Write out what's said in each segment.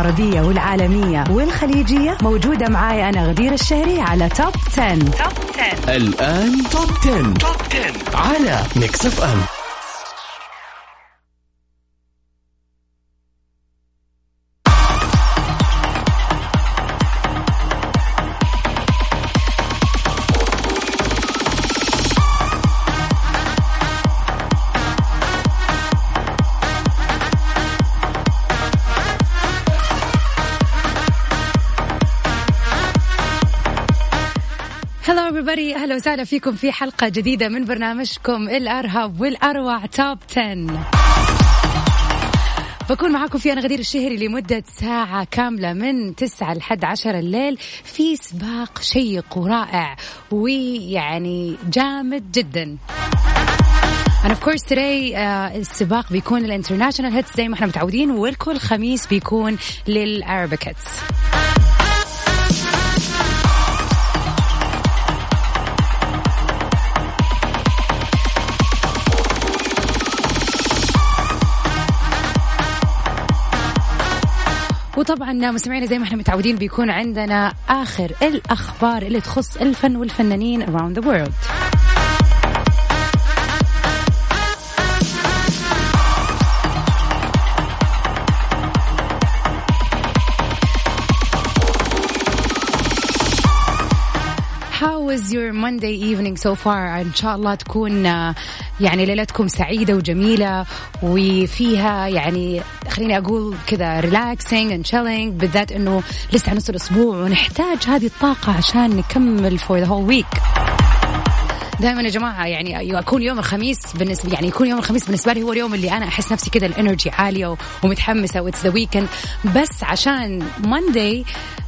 العربية والعالمية والخليجية موجودة معاي أنا غدير الشهري على Top 10. Top 10 الآن Top 10. Top 10 على Mix FM everybody. أهلا وسهلا فيكم في حلقة جديدة من برنامجكم الأرهب والأروع Top 10 بكون معاكم في أنا غدير الشهري لمدة ساعة كاملة من 9 لحد 10 الليل في سباق شيق ورائع ويعني جامد جدا. And of course today uh, السباق بيكون ال international hits زي ما إحنا متعودين والكل خميس بيكون لل Arabic hits وطبعا مستمعينا زي ما إحنا متعودين بيكون عندنا آخر الأخبار اللي تخص الفن والفنانين around the world. Was your Monday evening so far? إن شاء الله تكون يعني ليلتكم سعيدة وجميلة وفيها يعني خليني أقول كذا relaxing and chilling بالذات إنه لسه نص الأسبوع ونحتاج هذه الطاقة عشان نكمل for the whole week. دائما يا جماعة يعني يكون يوم الخميس بالنسبة يعني يكون يوم الخميس بالنسبة لي هو اليوم اللي أنا أحس نفسي كذا ال energy عالية ومتحمسة و it's the weekend بس عشان Monday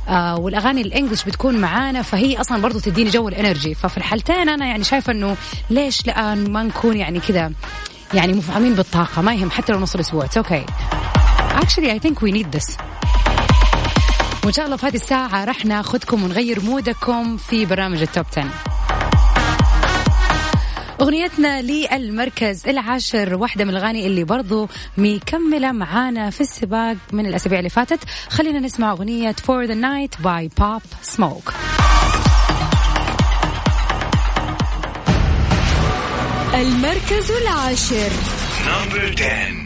آه والأغاني ال English بتكون معانا فهي أصلا برضو تديني جو ال energy. ففي الحالتين أنا يعني شايفة إنه ليش لا ما نكون يعني كذا يعني مفعمين بالطاقة ما يهم حتى لو نص الأسبوع. okay actually I think we need this. وإن شاء الله في هذه الساعة راح ناخذكم ونغير mood كم في برامج ال Top 10 أغنيتنا للمركز العاشر واحدة من الأغاني اللي برضو مكملة معانا في السباق من الأسابيع اللي فاتت. خلينا نسمع أغنية For the Night by Pop Smoke. المركز العاشر. Number 10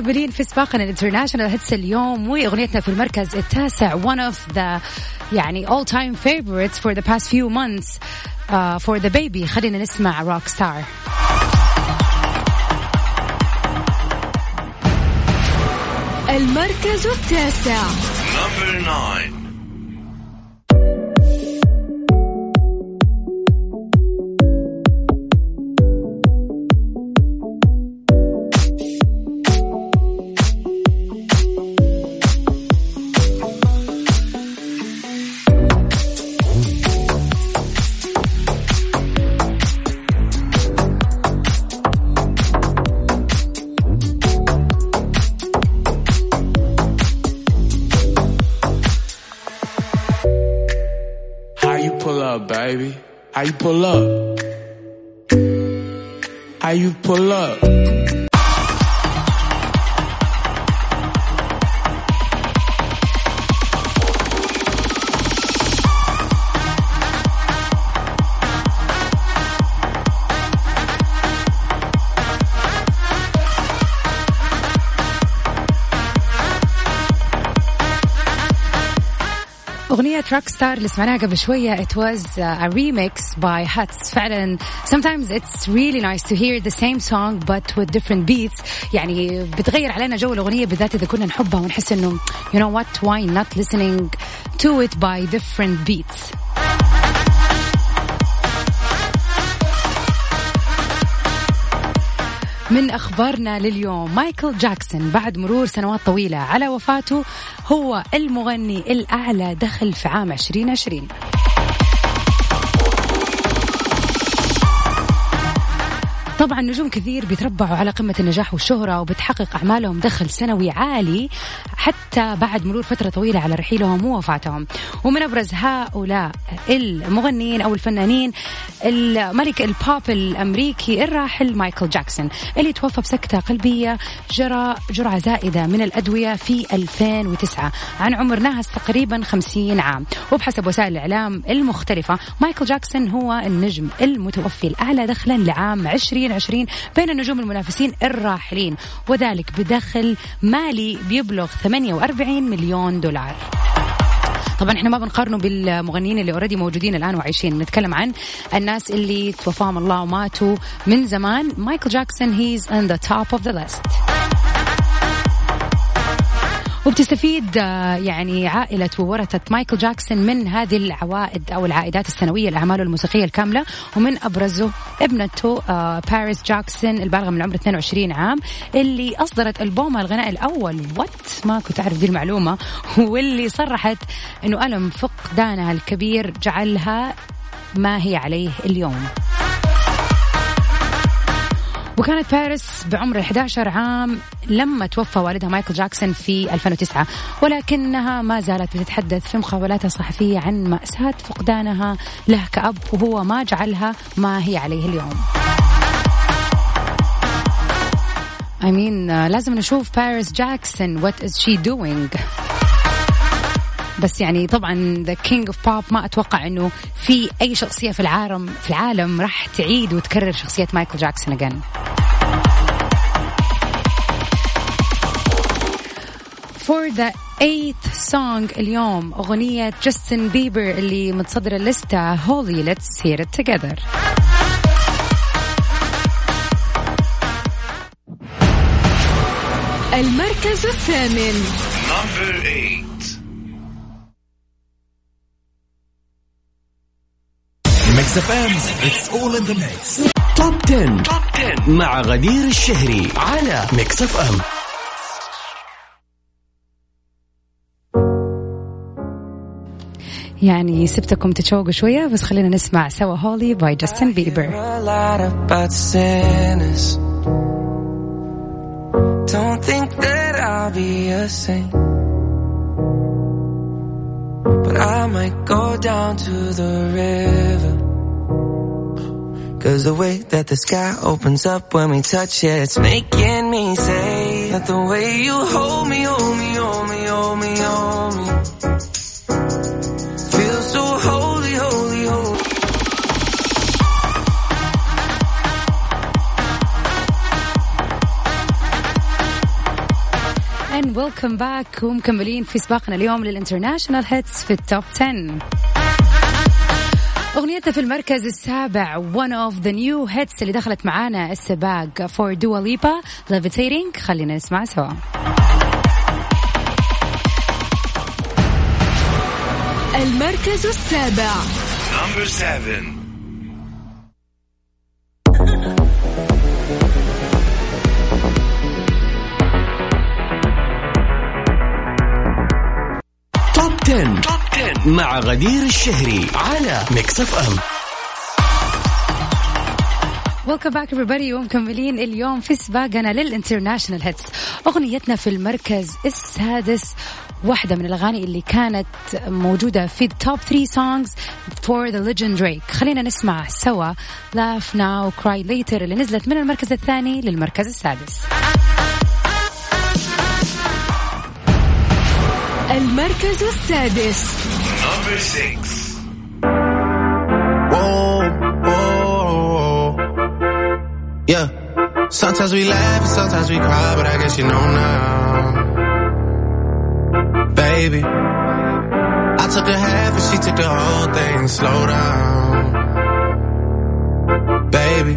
مكملين في سباقنا ال international hits اليوم وأغنيتنا في المركز التاسع one of the يعني all time favorites for the past few months uh, for DaBaby. خلينا نسمع Rockstar المركز التاسع. Number 9 How you pull up? How you pull up? أغنية روك ستار اللي سمعناها قبل شوية it was a remix by Huts فعلا sometimes it's really nice to hear the same song but with different beats يعني بتغير علينا جو الأغنية بالذات إذا كنا نحبها ونحس إنه you know what why not listening to it by different beats من أخبارنا لليوم. مايكل جاكسون بعد مرور سنوات طويلة على وفاته هو المغني الأعلى دخل في عام 2020 طبعا نجوم كثير بيتربعوا على قمة النجاح والشهرة وبتحقق أعمالهم دخل سنوي عالي حتى بعد مرور فترة طويلة على رحيلهم ووفاتهم. ومن أبرز هؤلاء المغنيين أو الفنانين الملك البوب الأمريكي الراحل مايكل جاكسون اللي توفى بسكتة قلبية جرى جرعة زائدة من الأدوية في 2009 عن عمر ناهز تقريبا 50 عام. وبحسب وسائل الإعلام المختلفة مايكل جاكسون هو النجم المتوفي الأعلى دخلا لعام 2020 بين النجوم المنافسين الراحلين وذلك بدخل مالي بيبلغ 48 مليون دولار. طبعا إحنا ما بنقارنه بالمغنيين اللي اوريدي موجودين الآن وعايشين نتكلم عن الناس اللي توفاهم الله وماتوا من زمان. مايكل جاكسون he's on the top of the list وبتستفيد آه، يعني عائلة وورثة مايكل جاكسون من هذه العوائد أو العائدات السنوية لأعماله الموسيقية الكاملة ومن أبرزه ابنته آه، باريس جاكسون البالغة من العمر 22 عام اللي أصدرت ألبومها الغنائي الأول. what ما كنت أعرف دي المعلومة. واللي صرحت أنه ألم فقدانها الكبير جعلها ما هي عليه اليوم. وكانت باريس بعمر 11 عام لما توفى والدها مايكل جاكسون في 2009 ولكنها ما زالت بتتحدث في مقابلاتها الصحفية عن مأساة فقدانها له كأب وهو ما جعلها ما هي عليه اليوم. I mean, uh, لازم نشوف باريس جاكسون what is she doing بس يعني طبعا the king of pop ما أتوقع إنه في أي شخصية في العالم في العالم راح تعيد وتكرر شخصية مايكل جاكسون again for the eighth song اليوم أغنية جاستن بيبر اللي متصدر الليستة Holy let's hear it together. المركز الثامن. Number 8 Mix FM it's all in the mix Top 10. Top 10 مع غدير الشهري على Mix FM يعني سبتكم تتشوقوا شوية بس خلينا نسمع سوا هولي باي جاستن بيبر Don't think that I'll be a saint But I might go down to the river Cause the way that the sky opens up when we touch it It's making me say That the way you hold me, hold me, hold me, Welcome back. ومكملين في سباقنا اليوم لل international hits في ال Top 10 أغنيتنا في المركز السابع one of the new hits اللي دخلت معانا السباق for Dua Lipa levitating. خلينا نسمع سوا. المركز السابع. Number 7 10. Top 10 مع غدير الشهري على Mix FM welcome back everybody. ومكملين اليوم في سباقنا لل international hits أغنيتنا في المركز السادس واحدة من الأغاني اللي كانت موجودة في ال top 3 songs for the legend Drake. خلينا نسمع سوا Laugh Now Cry Later اللي نزلت من المركز الثاني للمركز السادس. المركز السادس Number 6 Whoa, whoa, yeah. Sometimes we laugh and sometimes we cry, but I guess you know now, baby. I took a half and she took the whole thing. Slow down, baby.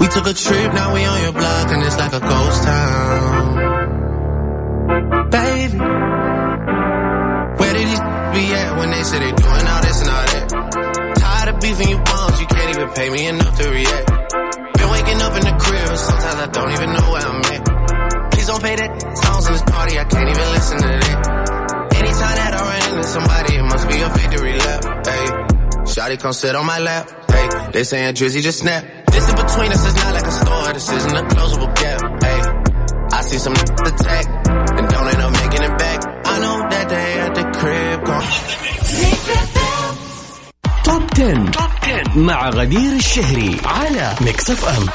We took a trip, now we on your block and it's like a ghost town, beefing you bums, you can't even pay me enough to react. Been waking up in the crib but sometimes I don't even know where I'm at. Please don't pay that songs in this party, I can't even listen to that. Anytime that I run into somebody, it must be a victory lap. Hey, Shotty come sit on my lap. Hey, they saying Drizzy just snap. This in between us is not like a store, this isn't a closable gap. Hey, I see some attack 10. Top 10 مع غدير الشهري على Mix FM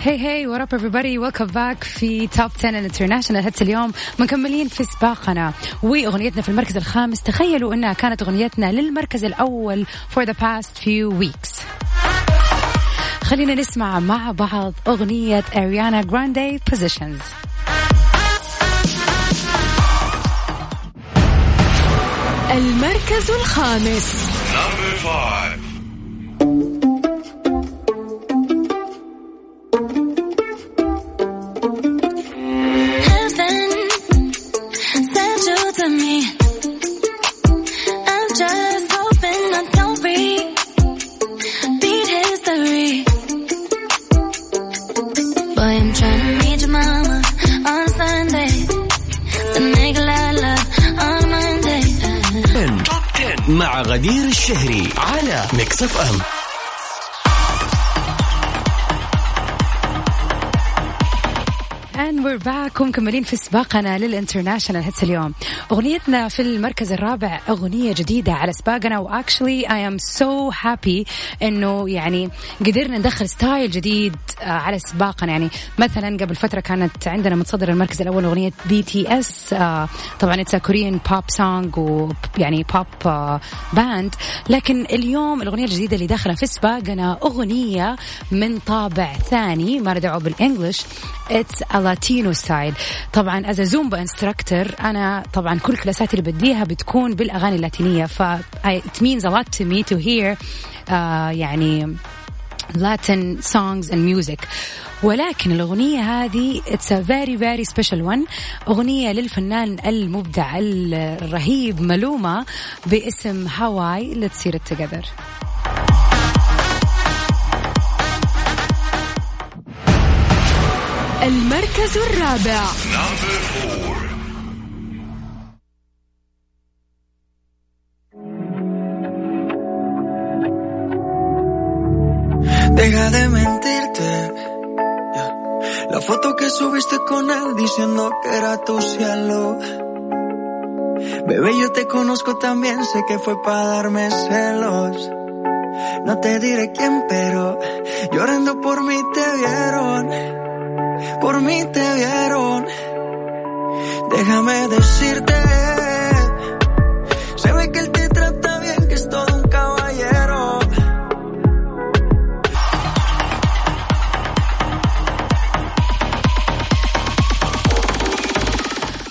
hey hey what's up everybody? welcome back في Top 10 international hits اليوم. مكملين في سباقنا. وأغنيتنا في المركز الخامس. تخيلوا إنها كانت أغنيتنا للمركز الأول for the past few weeks. خلينا نسمع مع بعض أغنية اريانا جراندي positions المركز الخامس. على Mix FM And we're back ومكملين في سباقنا لل international hits اليوم. أغنيتنا في المركز الرابع أغنية جديدة على سباقنا و actually I am so happy إنه يعني قدرنا ندخل style جديد آه، على سباقنا. يعني مثلا قبل فترة كانت عندنا متصدر المركز الأول أغنية BTS طبعا it's Korean pop song ويعني بوب band لكن اليوم الأغنية الجديدة اللي داخلة في سباقنا أغنية من طابع ثاني ما دعوه بال English it's Latino style طبعا as Zumba instructor أنا طبعا كل كلاساتي اللي بديها بتكون بالأغاني اللاتينية. ف it means a lot to me to hear uh, يعني Latin songs and music. ولكن الأغنية هذه it's a very very special one. أغنية للفنان المبدع الرهيب مالوما باسم هواي Let's hear المركز الرابع Deja de mentirte. Yeah. La foto que subiste con él diciendo que era tu cielo. Bebé, yo te conozco también, sé que fue para darme celos. No te diré quién, pero llorando por mí te vieron. Por mí te vieron. Déjame decirte.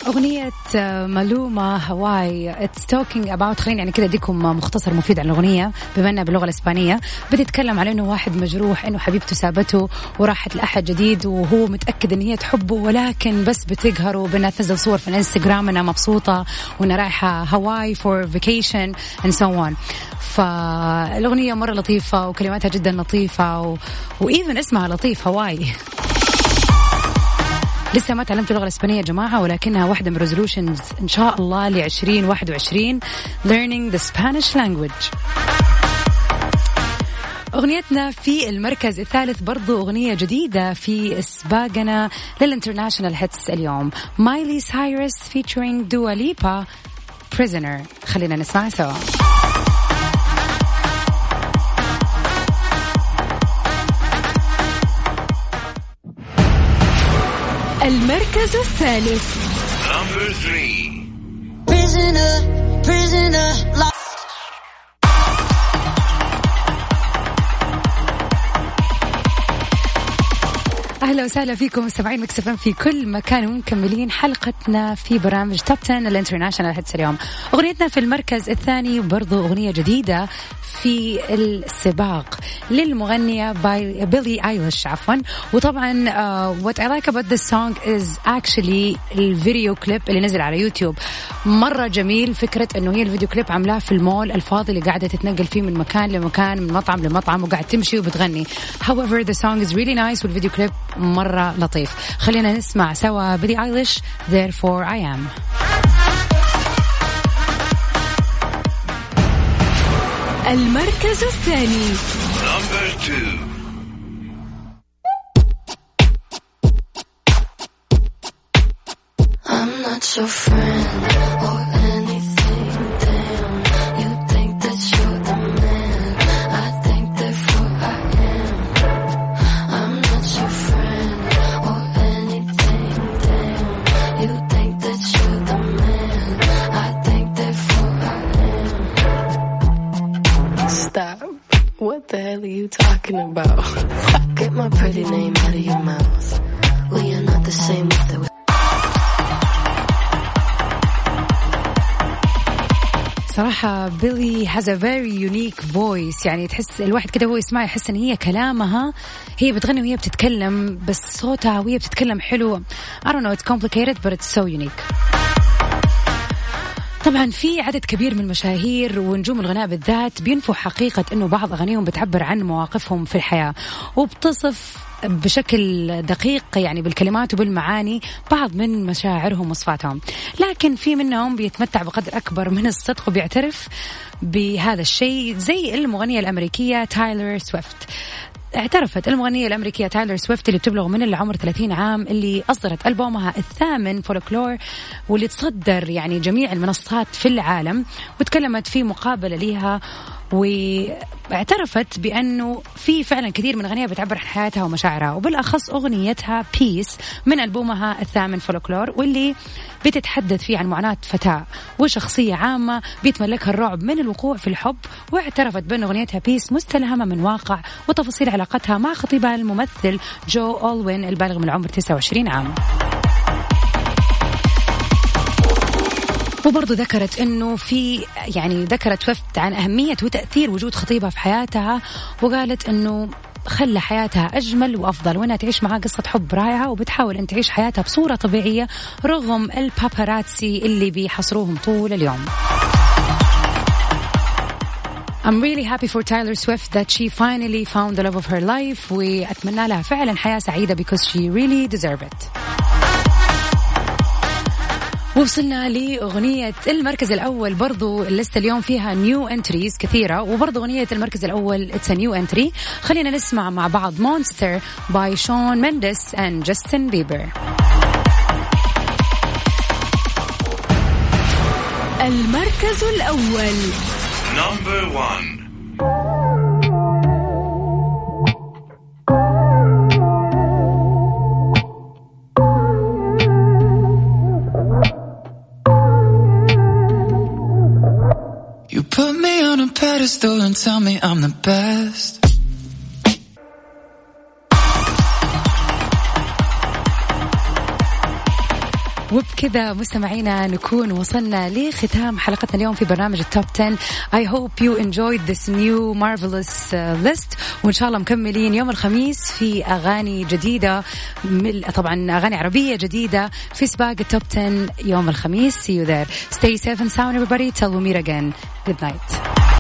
أغنية آه، مالوما هاواي it's talking about خليني يعني كذا أديكم مختصر مفيد عن الأغنية بما إنها باللغة الإسبانية. بتتكلم على إنه واحد مجروح إنه حبيبته سابته وراحت لأحد جديد وهو متأكد إن هي تحبه ولكن بس بتقهره بأنها تنزل صور في الإنستغرام إنها مبسوطة وإنها رايحة هاواي for vacation and so on فالأغنية مرة لطيفة وكلماتها جدا لطيفة و... و even اسمها لطيف هاواي لسه ما تعلمت اللغة الإسبانية يا جماعة ولكنها واحدة من resolutions إن شاء الله ل 2021 learning the Spanish language. أغنيتنا في المركز الثالث برضو أغنية جديدة في سباقنا لل international hits اليوم. مايلي سايرس featuring دوا ليبا prisoner. خلينا نسمع سوا. المركز الثالث أهلا وسهلا فيكم مستمعين Mix FM في كل مكان ومكملين حلقتنا في برنامج Top 10 ال international hits اليوم. أغنيتنا في المركز الثاني برضو أغنية جديدة في السباق للمغنية by بيلي أيليش عفوا. وطبعا what I like about this song is actually الفيديو كليب اللي نزل على يوتيوب. مرة جميل فكرة إنه هي الفيديو كليب عاملاه في المول الفاضي اللي قاعدة تتنقل فيه من مكان لمكان من مطعم لمطعم وقاعد تمشي وبتغني. However the song is really nice والفيديو كليب مرة لطيف. خلينا نسمع سوا بيلي ايليش therefore I am. المركز الثاني. I'm not your friend. Stop. What the hell are you talking about? Get my pretty name out of your mouth. We are not the same with it. صراحة بيلي has a very unique voice يعني تحس الواحد كده هو يسمع يحس ان هي كلامها هي بتغني وهي بتتكلم بس صوتها وهي بتتكلم حلو I don't know it's complicated but it's so unique طبعا في عدد كبير من المشاهير ونجوم الغناء بالذات بينفوا حقيقة إنه بعض أغانيهم بتعبر عن مواقفهم في الحياة. وبتصف بشكل دقيق يعني بالكلمات وبالمعاني بعض من مشاعرهم وصفاتهم. لكن في منهم بيتمتع بقدر أكبر من الصدق وبيعترف بهذا الشيء زي المغنية الأمريكية تايلر سويفت. اعترفت المغنية الأمريكية تايلر سويفت اللي بتبلغ من العمر 30 عام اللي أصدرت ألبومها الثامن folklore واللي تصدر يعني جميع المنصات في العالم وتكلمت في مقابلة لها واعترفت بأنه في فعلا كثير من أغانيها بتعبر عن حياتها ومشاعرها وبالأخص أغنيتها peace من ألبومها الثامن folklore واللي بتتحدث فيه عن معاناة فتاة وشخصية عامة بيتملكها الرعب من الوقوع في الحب واعترفت بأن أغنيتها peace مستلهمة من واقع وتفاصيل علاقتها مع خطيبها الممثل جو أولوين البالغ من العمر 29 عام. وبرضه ذكرت إنه في يعني ذكرت سويفت عن أهمية وتأثير وجود خطيبها في حياتها وقالت إنه خلى حياتها أجمل وأفضل وأنها تعيش معاه قصة حب رائعة وبتحاول أن تعيش حياتها بصورة طبيعية رغم الباباراتسي اللي بيحصروهم طول اليوم. I'm really happy for Taylor Swift that she finally found the love of her life وأتمنى لها فعلا حياة سعيدة because she really deserve it. وصلنا لأغنية المركز الأول برضو list اليوم فيها new entries كثيرة وبرضو أغنية المركز الأول it's new entry خلينا نسمع مع بعض monster by شون مندس and جاستن بيبر المركز الأول. number 1 pedestal and tell me I'm the best. وبكذا مستمعينا نكون وصلنا لختام حلقتنا اليوم في برنامج التوب 10 I hope you enjoyed this new marvelous uh, list. وإن شاء الله مكملين يوم الخميس في أغاني جديدة طبعا أغاني عربية جديدة في سباق التوب 10 يوم الخميس. See you there. Stay safe and sound everybody. Till we meet again. Good night.